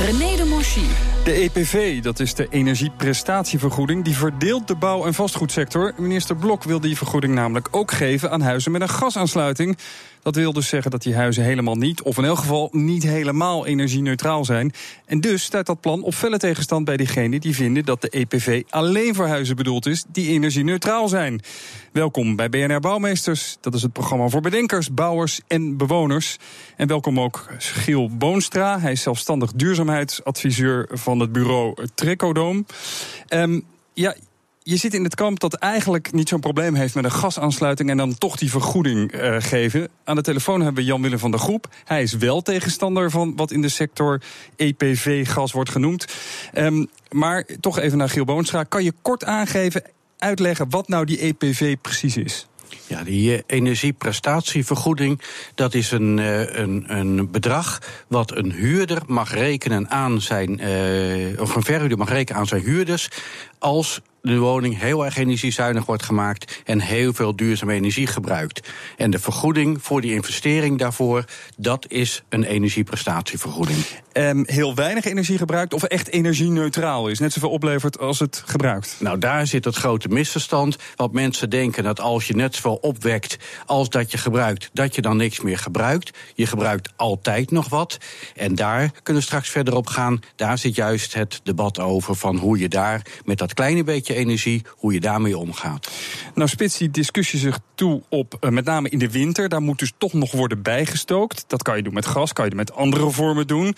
René de Monchy. De EPV, dat is de energieprestatievergoeding, die verdeelt de bouw- en vastgoedsector. Minister Blok wil die vergoeding namelijk ook geven aan huizen met een gasaansluiting. Dat wil dus zeggen dat die huizen helemaal niet, of in elk geval niet helemaal energie-neutraal zijn. En dus staat dat plan op felle tegenstand bij diegenen die vinden dat de EPV alleen voor huizen bedoeld is die energie-neutraal zijn. Welkom bij BNR Bouwmeesters. Dat is het programma voor bedenkers, bouwers en bewoners. En welkom ook Giel Boonstra. Hij is zelfstandig duurzaamheidsadviseur van het bureau Trecodoom. Um, ja, je zit in het kamp dat eigenlijk niet zo'n probleem heeft met een gasaansluiting en dan toch die vergoeding uh, geven. Aan de telefoon hebben we Jan-Willem van der Groep. Hij is wel tegenstander van wat in de sector EPV-gas wordt genoemd. Um, maar toch even naar Giel Boonstra. Kan je kort aangeven, uitleggen wat nou die EPV precies is? Ja, die energieprestatievergoeding, dat is een, een, een bedrag wat een huurder mag rekenen aan zijn, of een verhuurder mag rekenen aan zijn huurders, als de woning heel erg energiezuinig wordt gemaakt en heel veel duurzame energie gebruikt. En de vergoeding voor die investering daarvoor, dat is een energieprestatievergoeding. Um, heel weinig energie gebruikt of echt energie-neutraal is, net zoveel oplevert als het gebruikt? Nou, daar zit het grote misverstand. Want mensen denken dat als je net zoveel opwekt als dat je gebruikt, dat je dan niks meer gebruikt. Je gebruikt altijd nog wat. En daar kunnen we straks verder op gaan. Daar zit juist het debat over van hoe je daar met dat kleine beetje energie, hoe je daarmee omgaat. Nou spitst die discussie zich toe op uh, met name in de winter. Daar moet dus toch nog worden bijgestookt. Dat kan je doen met gas, kan je met andere vormen doen.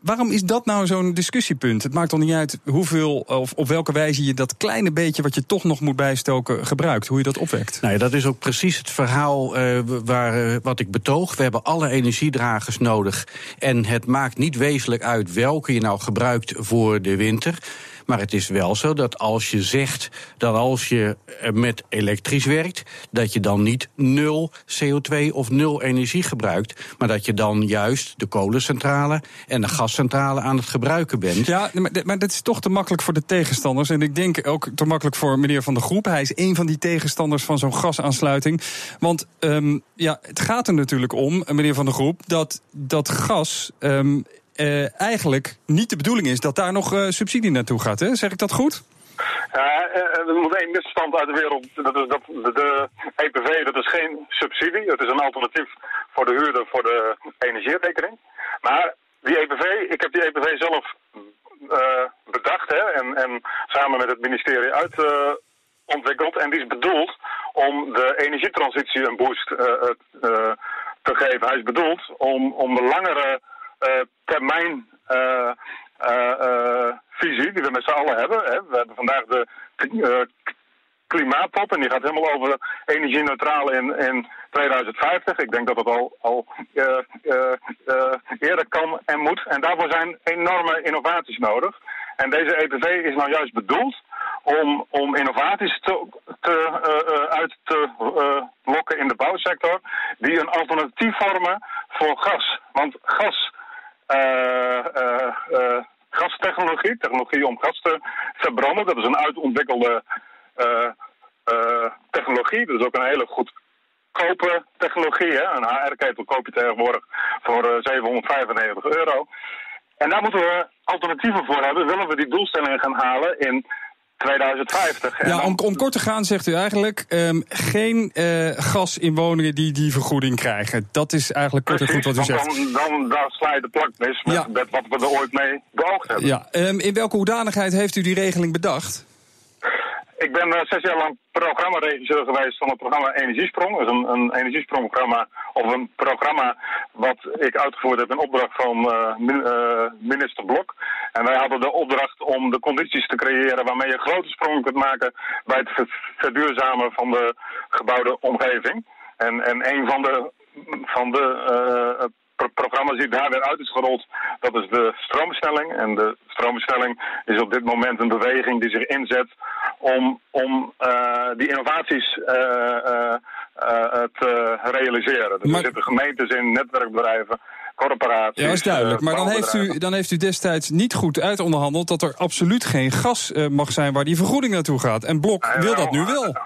Waarom is dat nou zo'n discussiepunt? Het maakt toch niet uit hoeveel of op welke wijze je dat kleine beetje wat je toch nog moet bijstoken gebruikt, hoe je dat opwekt. Nou ja, dat is ook precies het verhaal uh, waar, uh, wat ik betoog. We hebben alle energiedragers nodig. En het maakt niet wezenlijk uit welke je nou gebruikt voor de winter. Maar het is wel zo dat als je zegt dat als je met elektrisch werkt, dat je dan niet nul CO2 of nul energie gebruikt, maar dat je dan juist de kolencentrale en de gascentrale aan het gebruiken bent. Ja, maar dat is toch te makkelijk voor de tegenstanders. En ik denk ook te makkelijk voor meneer Van der Groep. Hij is een van die tegenstanders van zo'n gasaansluiting. Want um, ja, het gaat er natuurlijk om, meneer Van der Groep, dat dat gas. Um, uh, eigenlijk niet de bedoeling is dat daar nog uh, subsidie naartoe gaat. Hè? Zeg ik dat goed? Ja, uh, er moet één misverstand uit de wereld. Dat is dat de, EPV dat is geen subsidie. Het is een alternatief voor de huurder voor de energierekening. Maar die EPV, ik heb die EPV zelf bedacht hè, en, en samen met het ministerie uit ontwikkeld. En die is bedoeld om de energietransitie een boost te geven. Hij is bedoeld om, om de langere termijn uh, uh, visie die we met z'n allen hebben. Hè. We hebben vandaag de klimaattop en die gaat helemaal over energie-neutraal in, in 2050. Ik denk dat het al, al eerder kan en moet. En daarvoor zijn enorme innovaties nodig. En deze EPV is nou juist bedoeld om, om innovaties te, te, uit te lokken in de bouwsector... die een alternatief vormen voor gas. Want gas gastechnologie, technologie om gas te verbranden. Dat is een uitontwikkelde technologie. Dat is ook een hele goedkope technologie. Hè? Een HR-ketel koop je tegenwoordig voor 795 euro. En daar moeten we alternatieven voor hebben. Willen we die doelstellingen gaan halen in 2050. Ja, om, om kort te gaan zegt u eigenlijk um, geen uh, gas in woningen die die vergoeding krijgen. Dat is eigenlijk kort en goed wat u zegt. Dan, dan, dan sla je de plak mis met, ja. met wat we er ooit mee beoogd hebben. Ja, um, in welke hoedanigheid heeft u die regeling bedacht? Ik ben uh, zes jaar lang programmaregisseur geweest van het programma Energiesprong. Dat is een, een energiesprongprogramma, of een programma wat ik uitgevoerd heb in opdracht van uh, minister Blok. En wij hadden de opdracht om de condities te creëren waarmee je grote sprongen kunt maken bij het verduurzamen van de gebouwde omgeving. En, en een van de, van de pro- programma die daar weer uit is gerold, dat is de stroomversnelling. En de stroomversnelling is op dit moment een beweging die zich inzet om, om eh, die innovaties eh, eh, te realiseren. Dus Maar- er zitten gemeentes in, netwerkbedrijven, corporaties. Ja, dat is duidelijk. Maar dan heeft, u, dan heeft u destijds niet goed uitonderhandeld dat er absoluut geen gas mag zijn waar die vergoeding naartoe gaat. En Blok wil dat nu wel.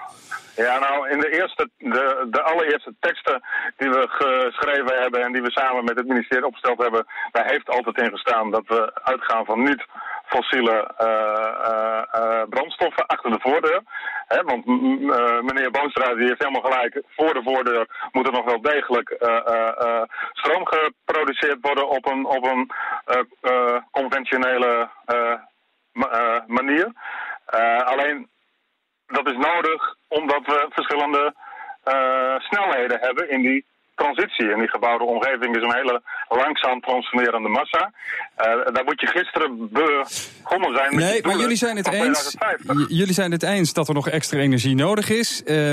Ja, nou, in de, eerste, de, de allereerste teksten die we geschreven hebben en die we samen met het ministerie opgesteld hebben, daar heeft altijd in gestaan dat we uitgaan van niet fossiele eh, eh, brandstoffen achter de voordeur. Hè, want meneer Boonstra die heeft helemaal gelijk. Voor de voordeur moet er nog wel degelijk stroom geproduceerd worden op een, op een conventionele ma- manier. Alleen dat is nodig omdat we verschillende eh, snelheden hebben in die transitie. En die gebouwde omgeving is een hele langzaam transformerende massa. Eh, daar moet je gisteren begonnen zijn met Nee, maar jullie zijn het eens. 2050. J- Jullie zijn het eens dat er nog extra energie nodig is. Eh,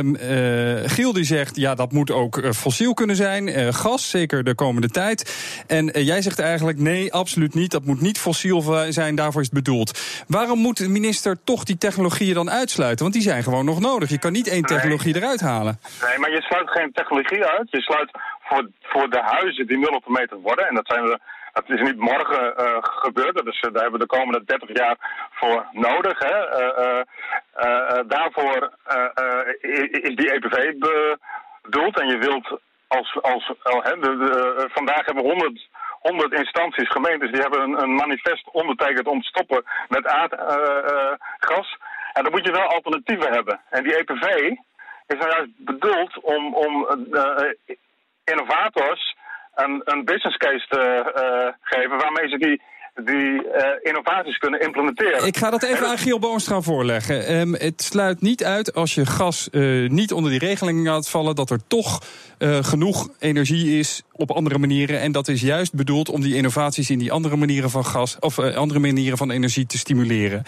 Giel die zegt, ja, dat moet ook eh, fossiel kunnen zijn. gas, zeker de komende tijd. En jij zegt eigenlijk, nee, absoluut niet. Dat moet niet fossiel zijn, daarvoor is het bedoeld. Waarom moet de minister toch die technologieën dan uitsluiten? Want die zijn gewoon nog nodig. Je kan niet één technologie eruit halen. Nee, maar je sluit geen technologie uit. Je sluit voor, voor de huizen die nul op meter worden. En dat zijn we. Dat is niet morgen eh, gebeurd. Dus daar hebben we de komende 30 jaar voor nodig. Hè. Eh, eh, eh, eh, daarvoor eh, eh, is die EPV bedoeld. En je wilt als. als de, eh, vandaag hebben we 100, 100 instanties, gemeentes, die hebben een, manifest ondertekend om te stoppen met aardgas. en dan moet je wel alternatieven hebben. En die EPV is nou juist bedoeld om, om eh, innovators een, een business case te eh, geven waarmee ze die, die eh, innovaties kunnen implementeren. Ik ga dat even aan Giel Boonstra voorleggen. Ehm, het sluit niet uit als je gas eh, niet onder die regeling laat vallen, dat er toch eh, genoeg energie is op andere manieren. En dat is juist bedoeld om die innovaties in die andere manieren van gas of andere manieren van energie te stimuleren.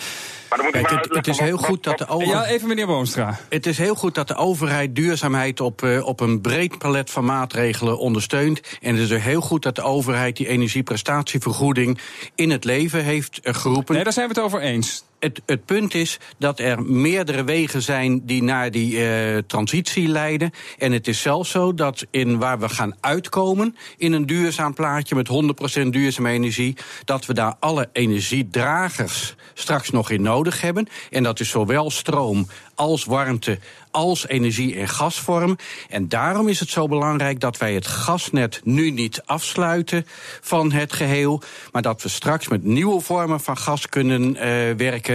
Maar dan moet ik Kijk, maar het, het is heel wat- goed dat de over... Ja, even meneer Boonstra. Het is heel goed dat de overheid duurzaamheid op, eh, op een breed palet van maatregelen ondersteunt. En het is ook heel goed dat de overheid die energieprestatievergoeding in het leven heeft geroepen. Nee, daar zijn we het over eens. Het, het punt is dat er meerdere wegen zijn die naar die eh, transitie leiden. En het is zelfs zo dat in waar we gaan uitkomen in een duurzaam plaatje met 100% duurzame energie, dat we daar alle energiedragers straks nog in nodig hebben. En dat is zowel stroom als warmte als energie- en gasvorm. En daarom is het zo belangrijk dat wij het gasnet nu niet afsluiten van het geheel, maar dat we straks met nieuwe vormen van gas kunnen eh, werken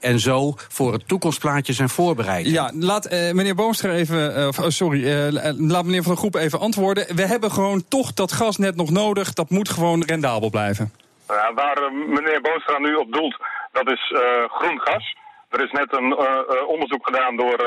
en zo voor het toekomstplaatje zijn voorbereid. Ja, laat eh, meneer Boomstra even, eh, of, oh, sorry, eh, laat meneer Van der Groep even antwoorden. We hebben gewoon toch dat gasnet nog nodig. Dat moet gewoon rendabel blijven. Ja, waar meneer Boonstra nu op doelt, dat is eh, groen gas. Er is net een onderzoek gedaan door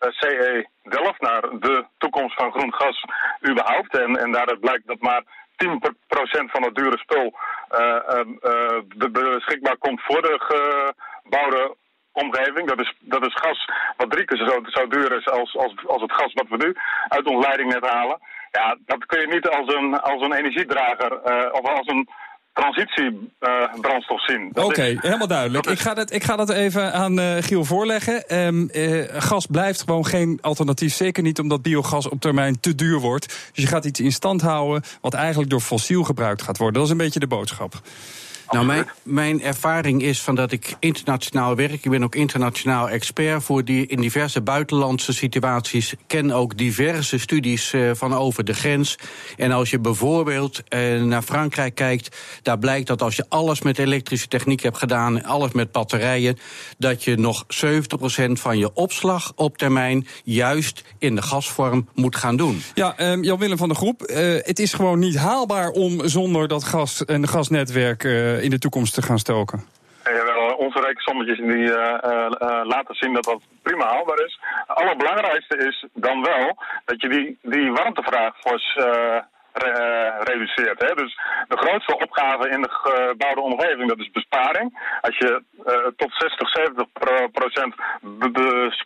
CE Delft naar de toekomst van groen gas überhaupt. En, en daaruit blijkt dat maar 10% van het dure spul eh, eh, eh, be- beschikbaar komt voor de gebouwde omgeving. Dat is, dat is gas wat drie keer zo, zo duur is als, als, als het gas wat we nu uit ons leidingnet halen. Ja, dat kun je niet als een, als een energiedrager eh, of als een transitiebrandstof zien. Dat Oké, helemaal duidelijk. Ik ga dat, ik ga dat even aan eh, Giel voorleggen. Ehm, eh, gas blijft gewoon geen alternatief. Zeker niet omdat biogas op termijn te duur wordt. Dus je gaat iets in stand houden wat eigenlijk door fossiel gebruikt gaat worden. Dat is een beetje de boodschap. Nou, mijn, mijn ervaring is van dat ik internationaal werk. Ik ben ook internationaal expert voor die in diverse buitenlandse situaties. Ken ook diverse studies eh, van over de grens. En als je bijvoorbeeld eh, naar Frankrijk kijkt, daar blijkt dat als je alles met elektrische techniek hebt gedaan, alles met batterijen, dat je nog 70% van je opslag op termijn juist in de gasvorm moet gaan doen. Ja, ehm, Jan-Willem van der Groep. eh, het is gewoon niet haalbaar om zonder dat gas en gasnetwerk in de toekomst te gaan stoken. En jawel, onze rekensommetjes die, eh, eh, eh, laten zien dat dat prima haalbaar is. Het allerbelangrijkste is dan wel dat je die, die warmtevraag eh, re- reduceert. Hè? Dus de grootste opgave in de gebouwde omgeving, dat is besparing. Als je eh, tot 60, 70 pro- procent be-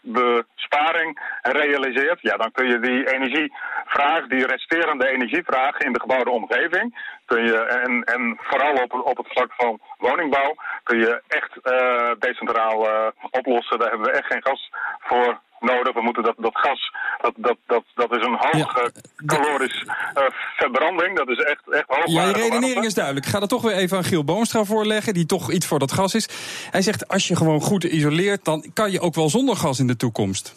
be- besparing realiseert, ja, dan kun je die energievraag, die resterende energievraag in de gebouwde omgeving, kun je, en, en vooral op, op het vlak van woningbouw, kun je echt eh, decentraal eh, oplossen. Daar hebben we echt geen gas voor nodig. We moeten dat, dat gas, dat, dat, dat, dat is een hoge calorisch eh, verbranding. Dat is echt, echt hoog. Ja, je redenering is duidelijk. Ik ga dat toch weer even aan Giel Boonstra voorleggen, die toch iets voor dat gas is. Hij zegt, als je gewoon goed isoleert, dan kan je ook wel zonder gas in de toekomst.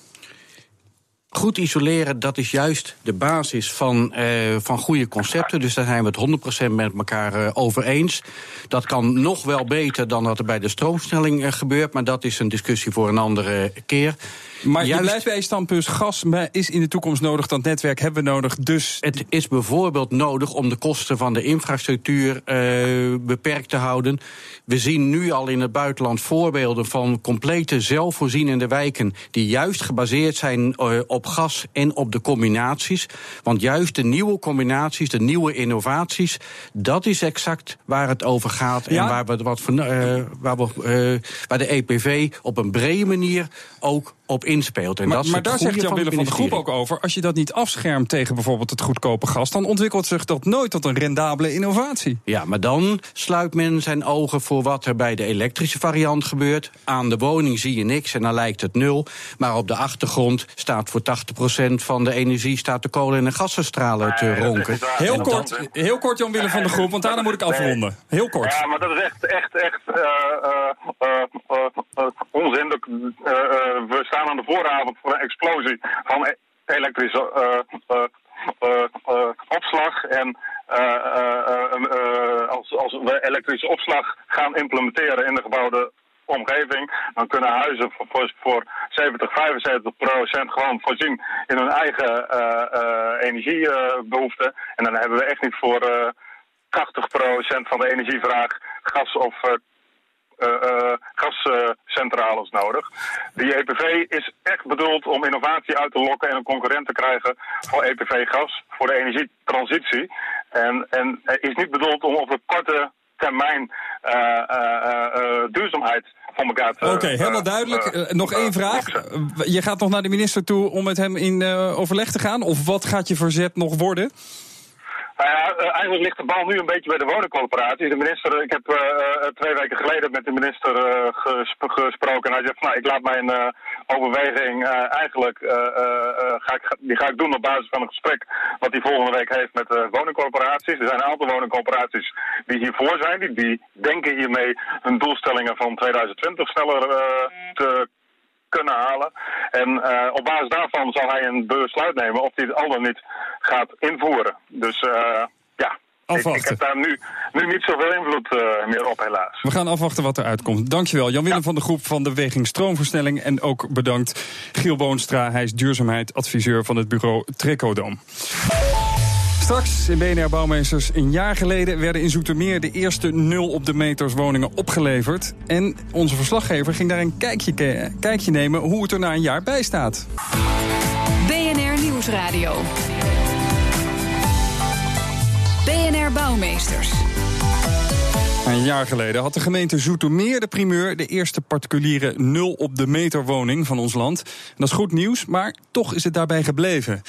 Goed isoleren, dat is juist de basis van, eh, van goede concepten. Dus daar zijn we het 100% met elkaar eh, over eens. Dat kan nog wel beter dan dat er bij de stroomstelling eh, gebeurt. Maar dat is een discussie voor een andere keer. Maar je Juist- blijft bij je standpunt, gas is in de toekomst nodig, dat netwerk hebben we nodig. Dus Het is bijvoorbeeld nodig om de kosten van de infrastructuur eh, beperkt te houden. We zien nu al in het buitenland voorbeelden van complete zelfvoorzienende wijken. die juist gebaseerd zijn eh, op gas en op de combinaties. Want juist de nieuwe combinaties, de nieuwe innovaties. dat is exact waar het over gaat. Ja. En waar, we wat van, eh, waar, we, waar de EPV op een brede manier ook op inspeelt. En maar, dat is maar daar zegt Jan van Willem van de Groep ook over. Als je dat niet afschermt tegen bijvoorbeeld het goedkope gas, dan ontwikkelt zich dat nooit tot een rendabele innovatie. Ja, maar dan sluit men zijn ogen voor wat er bij de elektrische variant gebeurt. Aan de woning zie je niks en dan lijkt het nul. Maar op de achtergrond staat voor 80% van de energie staat de kolen- en gassenstralen te ronken. Heel kort, heel kort Jan Willem van de Groep, want daarna moet ik afronden. Heel kort. Ja, maar dat is echt, echt, echt eh, eh, eh, onzin. Eh, eh, we staan aan de vooravond voor een explosie van e- elektrische eh, opslag. En als, als we elektrische opslag gaan implementeren in de gebouwde omgeving, dan kunnen huizen voor, voor, voor 70, 75 procent gewoon voorzien in hun eigen eh, eh, energiebehoeften. en dan hebben we echt niet voor eh 80% van de energievraag gas of gascentrales nodig. Die EPV is echt bedoeld om innovatie uit te lokken en een concurrent te krijgen voor EPV-gas, voor de energietransitie. En, en eh, is niet bedoeld om op de korte termijn eh, eh, eh, eh, duurzaamheid voor elkaar te Oké, helemaal eh, duidelijk. eh, Eh, nog eh, één vraag. Eh, Je gaat nog naar de minister toe om met hem in eh, overleg te gaan? Of wat gaat je verzet nog worden? Nou ja, eh, eigenlijk ligt de bal nu een beetje bij de woningcorporaties. De minister, ik heb eh, eh, twee weken geleden met de minister eh, gesp- gesproken. En hij zegt, nou, ik laat mijn eh, overweging eh, eigenlijk, eh, eh, eh, ga ik, die ga ik doen op basis van een gesprek wat hij volgende week heeft met de woningcorporaties. Er zijn een aantal woningcorporaties die hiervoor zijn. Die, die denken hiermee hun doelstellingen van 2020 sneller eh, te kunnen halen. En eh, op basis daarvan zal hij een besluit nemen of hij het al dan niet gaat invoeren. Dus eh, ja, ik, Afwachten. ik heb daar nu, nu niet zoveel invloed eh, meer op helaas. We gaan afwachten wat eruit komt. Dankjewel, Jan-Willem van de Groep van de Weging Stroomversnelling. En ook bedankt Giel Boonstra, hij is duurzaamheidsadviseur van het bureau Trecodam. Straks in BNR Bouwmeesters. Een jaar geleden werden in Zoetermeer de eerste nul op de meters woningen opgeleverd. En onze verslaggever ging daar een kijkje, kijkje nemen hoe het er na een jaar bij staat. BNR Nieuwsradio. Bouwmeesters. Een jaar geleden had de gemeente Zoetermeer de primeur... de eerste particuliere nul op de meter woning van ons land. Dat is goed nieuws, maar toch is het daarbij gebleven.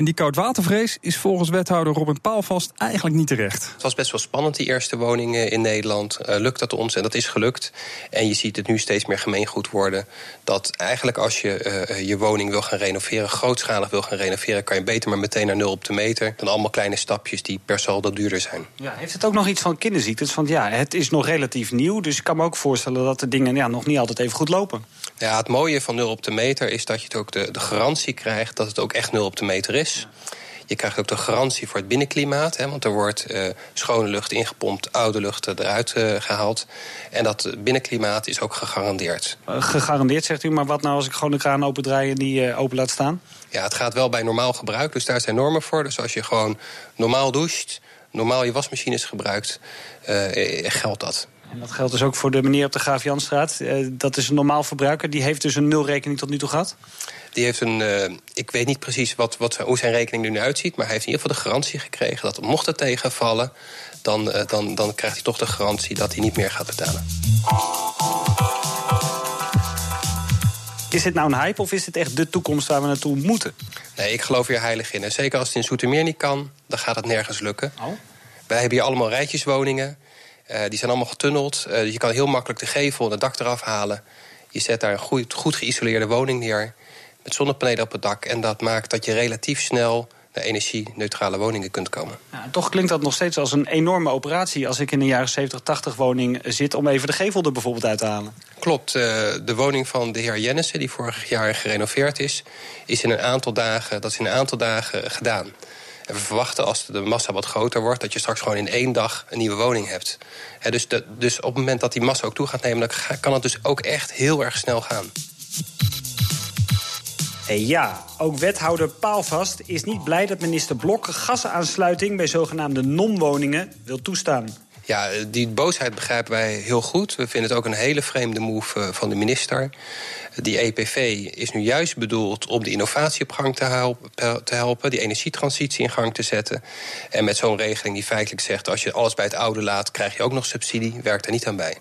En die koudwatervrees is volgens wethouder Robin Paalvast eigenlijk niet terecht. Het was best wel spannend, die eerste woningen in Nederland. Eh, lukt dat ons? En dat is gelukt. En je ziet het nu steeds meer gemeengoed worden. Dat eigenlijk als je eh, je woning wil gaan renoveren, grootschalig wil gaan renoveren, kan je beter maar meteen naar nul op de meter. Dan allemaal kleine stapjes die per saldo duurder zijn. Ja, heeft het ook nog iets van kinderziektes? Want ja, het is nog relatief nieuw. Dus ik kan me ook voorstellen dat de dingen ja, nog niet altijd even goed lopen. Ja, het mooie van nul op de meter is dat je het ook de, de garantie krijgt dat het ook echt nul op de meter is. Je krijgt ook de garantie voor het binnenklimaat. Hè, want er wordt eh, schone lucht ingepompt, oude lucht eruit eh, gehaald. En dat binnenklimaat is ook gegarandeerd. Eh, Gegarandeerd zegt u, maar wat nou als ik gewoon de kraan opendraai en die eh, open laat staan? Ja, het gaat wel bij normaal gebruik, dus daar zijn normen voor. Dus als je gewoon normaal doucht, normaal je wasmachines gebruikt, geldt dat. En dat geldt dus ook voor de meneer op de Graaf Janstraat. Uh, dat is een normaal verbruiker. Die heeft dus een nulrekening tot nu toe gehad? Die heeft een, uh, ik weet niet precies wat, wat, hoe zijn rekening er nu uitziet... maar hij heeft in ieder geval de garantie gekregen dat mocht het tegenvallen... Dan, uh, dan, dan krijgt hij toch de garantie dat hij niet meer gaat betalen. Is dit nou een hype of is dit echt de toekomst waar we naartoe moeten? Nee, ik geloof hier heilig in. En zeker als het in Zoetermeer niet kan, dan gaat het nergens lukken. Oh. Wij hebben hier allemaal rijtjeswoningen. Uh, die zijn allemaal getunneld. Uh, je kan heel makkelijk de gevel en het dak eraf halen. Je zet daar een goed, goed geïsoleerde woning neer. Met zonnepanelen op het dak. En dat maakt dat je relatief snel naar energie-neutrale woningen kunt komen. Ja, toch klinkt dat nog steeds als een enorme operatie... als ik in een jaren 70, 80 woning zit... om even de gevel er bijvoorbeeld uit te halen. Klopt. Uh, de woning van de heer Jennissen, die vorig jaar gerenoveerd is... is in een aantal dagen, dat is in een aantal dagen gedaan. En we verwachten als de massa wat groter wordt... dat je straks gewoon in één dag een nieuwe woning hebt. He, dus, de, dus op het moment dat die massa ook toe gaat nemen... dan kan het dus ook echt heel erg snel gaan. Ja, ook wethouder Paalvast is niet blij dat minister Blok gasaansluiting bij zogenaamde non-woningen wil toestaan. Ja, die boosheid begrijpen wij heel goed. We vinden het ook een hele vreemde move eh, van de minister. Die EPV is nu juist bedoeld om de innovatie op gang te helpen, die energietransitie in gang te zetten. En met zo'n regeling die feitelijk zegt: als je alles bij het oude laat, krijg je ook nog subsidie, werkt er niet aan bij.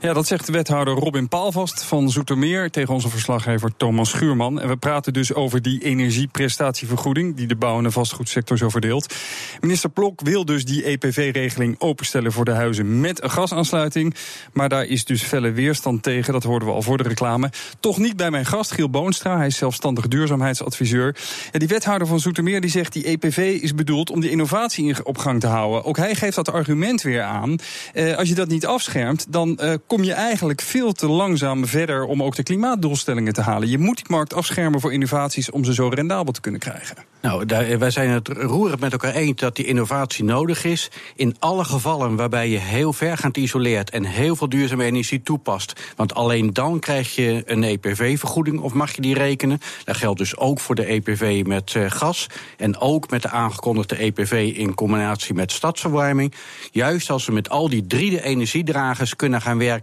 Ja, dat zegt de wethouder Robin Paalvast van Zoetermeer tegen onze verslaggever Thomas Schuurman. En we praten dus over die energieprestatievergoeding die de bouw- en vastgoedsector zo verdeelt. Minister Plok wil dus die EPV-regeling openstellen voor de huizen met een gasaansluiting. Maar daar is dus felle weerstand tegen, dat hoorden we al voor de reclame. Toch niet bij mijn gast Giel Boonstra, hij is zelfstandig duurzaamheidsadviseur. Ja, die wethouder van Zoetermeer die zegt die EPV is bedoeld om die innovatie op gang te houden. Ook hij geeft dat argument weer aan. Eh, als je dat niet afschermt, dan uh, kom je eigenlijk veel te langzaam verder om ook de klimaatdoelstellingen te halen. Je moet die markt afschermen voor innovaties om ze zo rendabel te kunnen krijgen. Nou, daar, wij zijn het roerend met elkaar eens dat die innovatie nodig is. In alle gevallen waarbij je heel vergaand isoleert en heel veel duurzame energie toepast. Want alleen dan krijg je een EPV-vergoeding of mag je die rekenen. Dat geldt dus ook voor de EPV met uh, gas. En ook met de aangekondigde EPV in combinatie met stadsverwarming. Juist als we met al die drie de energiedragers kunnen gaan werken,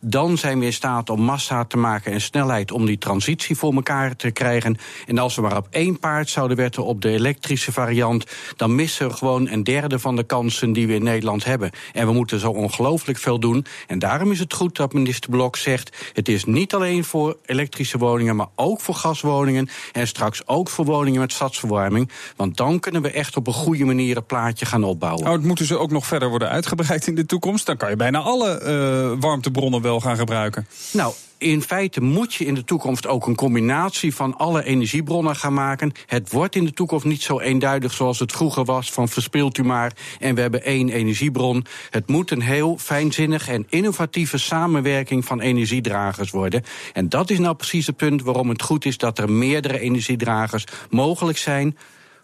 dan zijn we in staat om massa te maken en snelheid om die transitie voor elkaar te krijgen. En als we maar op één paard zouden werken op de elektrische variant, dan missen we gewoon een derde van de kansen die we in Nederland hebben. En we moeten zo ongelooflijk veel doen. En daarom is het goed dat minister Blok zegt: het is niet alleen voor elektrische woningen, maar ook voor gaswoningen. En straks ook voor woningen met stadsverwarming. Want dan kunnen we echt op een goede manier een plaatje gaan opbouwen. Nou, het moeten ze ook nog verder worden uitgebreid in de toekomst. Dan kan je bijna alle uh, warmtebronnen wel gaan gebruiken. Nou, in feite moet je in de toekomst ook een combinatie van alle energiebronnen gaan maken. Het wordt in de toekomst niet zo eenduidig zoals het vroeger was: van verspeelt u maar en we hebben één energiebron. Het moet een heel fijnzinnig en innovatieve samenwerking van energiedragers worden. En dat is nou precies het punt waarom het goed is dat er meerdere energiedragers mogelijk zijn.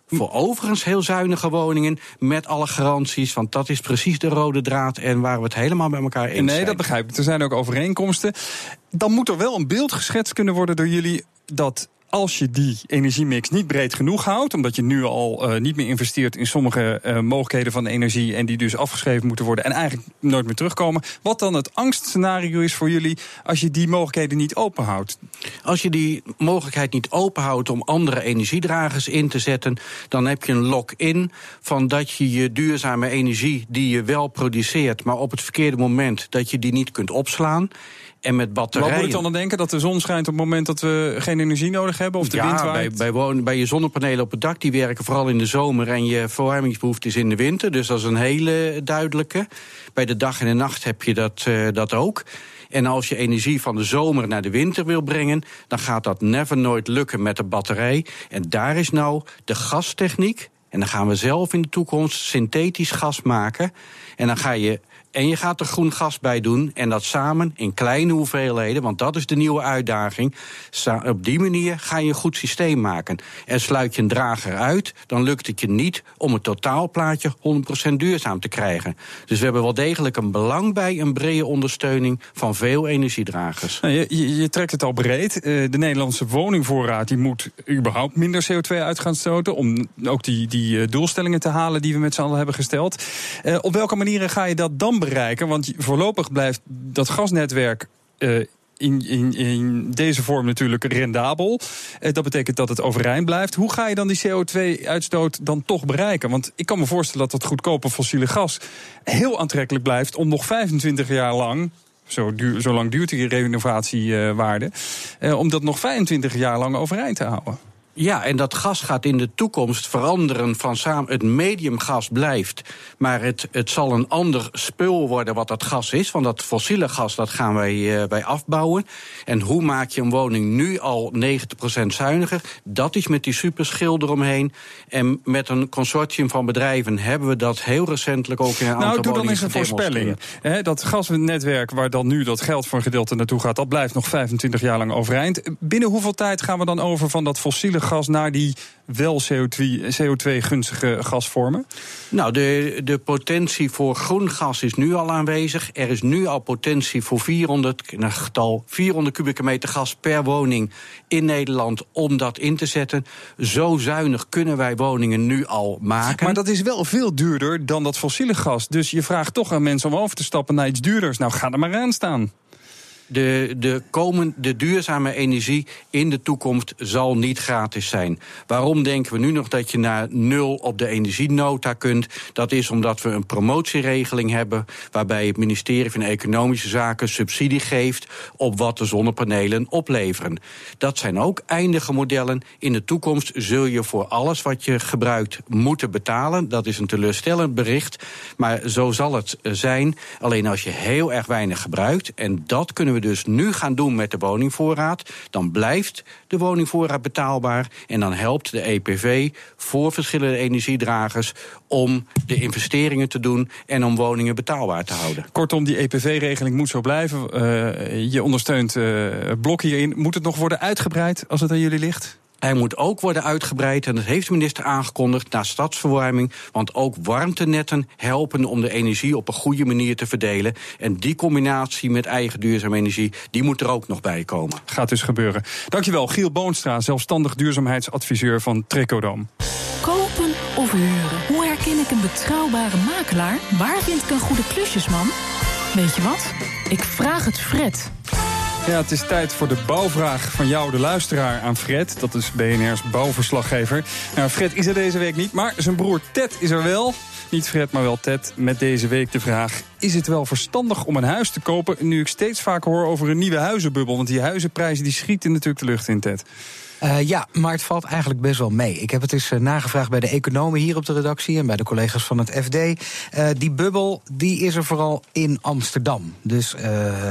Voor overigens heel zuinige woningen met alle garanties. Want dat is precies de rode draad en waar we het helemaal met elkaar eens zijn. Nee, dat begrijp ik. Er zijn ook overeenkomsten. Dan moet er wel een beeld geschetst kunnen worden door jullie dat als je die energiemix niet breed genoeg houdt, omdat je nu al uh, niet meer investeert in sommige uh, mogelijkheden van energie en die dus afgeschreven moeten worden en eigenlijk nooit meer terugkomen, wat dan het angstscenario is voor jullie als je die mogelijkheden niet openhoudt? Als je die mogelijkheid niet openhoudt om andere energiedragers in te zetten, dan heb je een lock-in van dat je je duurzame energie die je wel produceert, maar op het verkeerde moment dat je die niet kunt opslaan. En met batterijen. Wat moet ik dan aan denken? Dat de zon schijnt op het moment dat we geen energie nodig hebben? Of de ja, wind waait? Bij, bij, bij je zonnepanelen op het dak, die werken vooral in de zomer. En je verwarmingsbehoefte is in de winter. Dus dat is een hele duidelijke. Bij de dag en de nacht heb je dat, uh, dat ook. En als je energie van de zomer naar de winter wil brengen, dan gaat dat never nooit lukken met de batterij. En daar is nou de gastechniek. En dan gaan we zelf in de toekomst synthetisch gas maken. En dan ga je en je gaat er groen gas bij doen. En dat samen in kleine hoeveelheden, want dat is de nieuwe uitdaging. Op die manier ga je een goed systeem maken. En sluit je een drager uit, dan lukt het je niet om het totaalplaatje 100% duurzaam te krijgen. Dus we hebben wel degelijk een belang bij een brede ondersteuning van veel energiedragers. Nou, je, je, trekt het al breed. Uh, de Nederlandse woningvoorraad die moet überhaupt minder CO2 uit gaan stoten. Om ook die, die die eh, doelstellingen te halen die we met z'n allen hebben gesteld. Eh, op welke manieren ga je dat dan bereiken? Want voorlopig blijft dat gasnetwerk. eh, in, in, in deze vorm natuurlijk rendabel. Eh, dat betekent dat het overeind blijft. Hoe ga je dan die CO2-uitstoot dan toch bereiken? Want ik kan me voorstellen dat dat goedkope fossiele gas heel aantrekkelijk blijft om nog 25 jaar lang. Zo, duur, zo lang duurt die renovatiewaarde. eh, om dat nog 25 jaar lang overeind te houden. Ja, en dat gas gaat in de toekomst veranderen van samen. Het mediumgas blijft, maar het, het zal een ander spul worden wat dat gas is. Want dat fossiele gas dat gaan wij, uh, wij afbouwen. En hoe maak je een woning nu al 90% zuiniger? Dat is met die superschil eromheen. En met een consortium van bedrijven hebben we dat heel recentelijk ook in een aantal Nou, doe dan woningen eens een voorspelling. Dat gasnetwerk waar dan nu dat geld voor een gedeelte naartoe gaat, dat blijft nog 25 jaar lang overeind. Binnen hoeveel tijd gaan we dan over van dat fossiele gas naar die wel CO2-gunstige gasvormen? Nou, de, de potentie voor groen gas is nu al aanwezig. Er is nu al potentie voor 400, een getal 400 kubieke meter gas per woning in Nederland om dat in te zetten. Zo zuinig kunnen wij woningen nu al maken. Maar dat is wel veel duurder dan dat fossiele gas. Dus je vraagt toch aan mensen om over te stappen naar iets duurders. Nou, ga er maar aan staan. De, de, komen, de duurzame energie in de toekomst zal niet gratis zijn. Waarom denken we nu nog dat je naar nul op de energienota kunt? Dat is omdat we een promotieregeling hebben... waarbij het ministerie van Economische Zaken subsidie geeft... op wat de zonnepanelen opleveren. Dat zijn ook eindige modellen. In de toekomst zul je voor alles wat je gebruikt moeten betalen. Dat is een teleurstellend bericht, maar zo zal het zijn. Alleen als je heel erg weinig gebruikt... en dat kunnen we dus nu gaan doen met de woningvoorraad, dan blijft de woningvoorraad betaalbaar en dan helpt de EPV voor verschillende energiedragers om de investeringen te doen en om woningen betaalbaar te houden. Kortom, die EPV-regeling moet zo blijven. Uh, je ondersteunt uh, Blok hierin. Moet het nog worden uitgebreid als het aan jullie ligt? Hij moet ook worden uitgebreid, en dat heeft de minister aangekondigd, naar stadsverwarming. Want ook warmtenetten helpen om de energie op een goede manier te verdelen. En die combinatie met eigen duurzame energie, die moet er ook nog bij komen. Gaat dus gebeuren. Dankjewel, Giel Boonstra, zelfstandig duurzaamheidsadviseur van Trecodam. Kopen of huren? Hoe herken ik een betrouwbare makelaar? Waar vind ik een goede klusjesman? Weet je wat? Ik vraag het Fred. Ja, het is tijd voor de bouwvraag van jou, de luisteraar, aan Fred. Dat is BNR's bouwverslaggever. Nou, Fred is er deze week niet, maar zijn broer Ted is er wel. Niet Fred, maar wel Ted. Met deze week de vraag: Is het wel verstandig om een huis te kopen? Nu ik steeds vaker hoor over een nieuwe huizenbubbel. Want die huizenprijzen die schieten natuurlijk de lucht in, Ted. Uh, ja, maar het valt eigenlijk best wel mee. Ik heb het eens uh, nagevraagd bij de economen hier op de redactie en bij de collega's van het FD. Uh, die bubbel die is er vooral in Amsterdam. Dus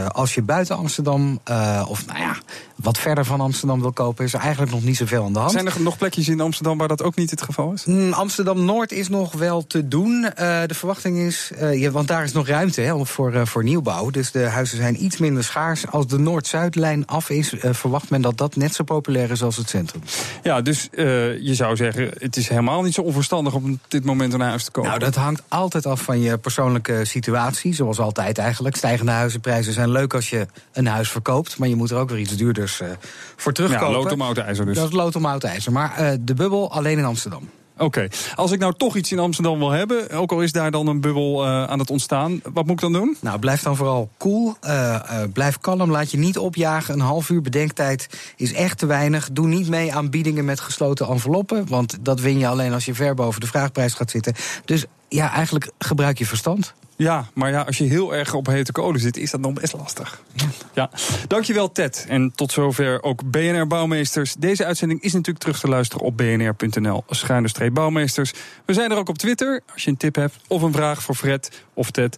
als je buiten Amsterdam, of nou ja, wat verder van Amsterdam wil kopen, is er eigenlijk nog niet zoveel aan de hand. Zijn er nog plekjes in Amsterdam waar dat ook niet het geval is? Mm, Amsterdam Noord is nog wel te doen. de verwachting is, ja, want daar is nog ruimte hè, voor, voor nieuwbouw. Dus de huizen zijn iets minder schaars. Als de Noord-Zuidlijn af is, verwacht men dat dat net zo populair is als het centrum. Ja, dus uh, je zou zeggen, het is helemaal niet zo onverstandig om op dit moment een huis te kopen. Nou, dat hangt altijd af van je persoonlijke situatie, zoals altijd eigenlijk. Stijgende huizenprijzen zijn leuk als je een huis verkoopt, maar je moet er ook weer iets duurders uh, voor terugkopen. Ja, lood om oud ijzer dus. Dat is lood om oud ijzer, maar uh, de bubbel alleen in Amsterdam. Oké, als ik nou toch iets in Amsterdam wil hebben, ook al is daar dan een bubbel uh, aan het ontstaan, wat moet ik dan doen? Nou, blijf dan vooral cool, uh, uh, blijf kalm, laat je niet opjagen. Een half uur bedenktijd is echt te weinig. Doe niet mee aan biedingen met gesloten enveloppen, want dat win je alleen als je ver boven de vraagprijs gaat zitten. Dus ja, eigenlijk gebruik je verstand. Ja, maar ja, als je heel erg op hete kolen zit, is dat nog best lastig. Ja. ja. Dankjewel, Ted. En tot zover ook BNR Bouwmeesters. Deze uitzending is natuurlijk terug te luisteren op bnr.nl. Schuine Bouwmeesters. We zijn er ook op Twitter. Als je een tip hebt of een vraag voor Fred of Ted.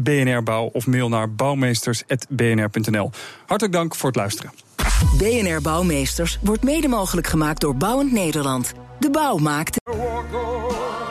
BNR Bouw of mail naar bouwmeesters.bnr.nl. Hartelijk dank voor het luisteren. BNR Bouwmeesters wordt mede mogelijk gemaakt door Bouwend Nederland. De bouw maakt.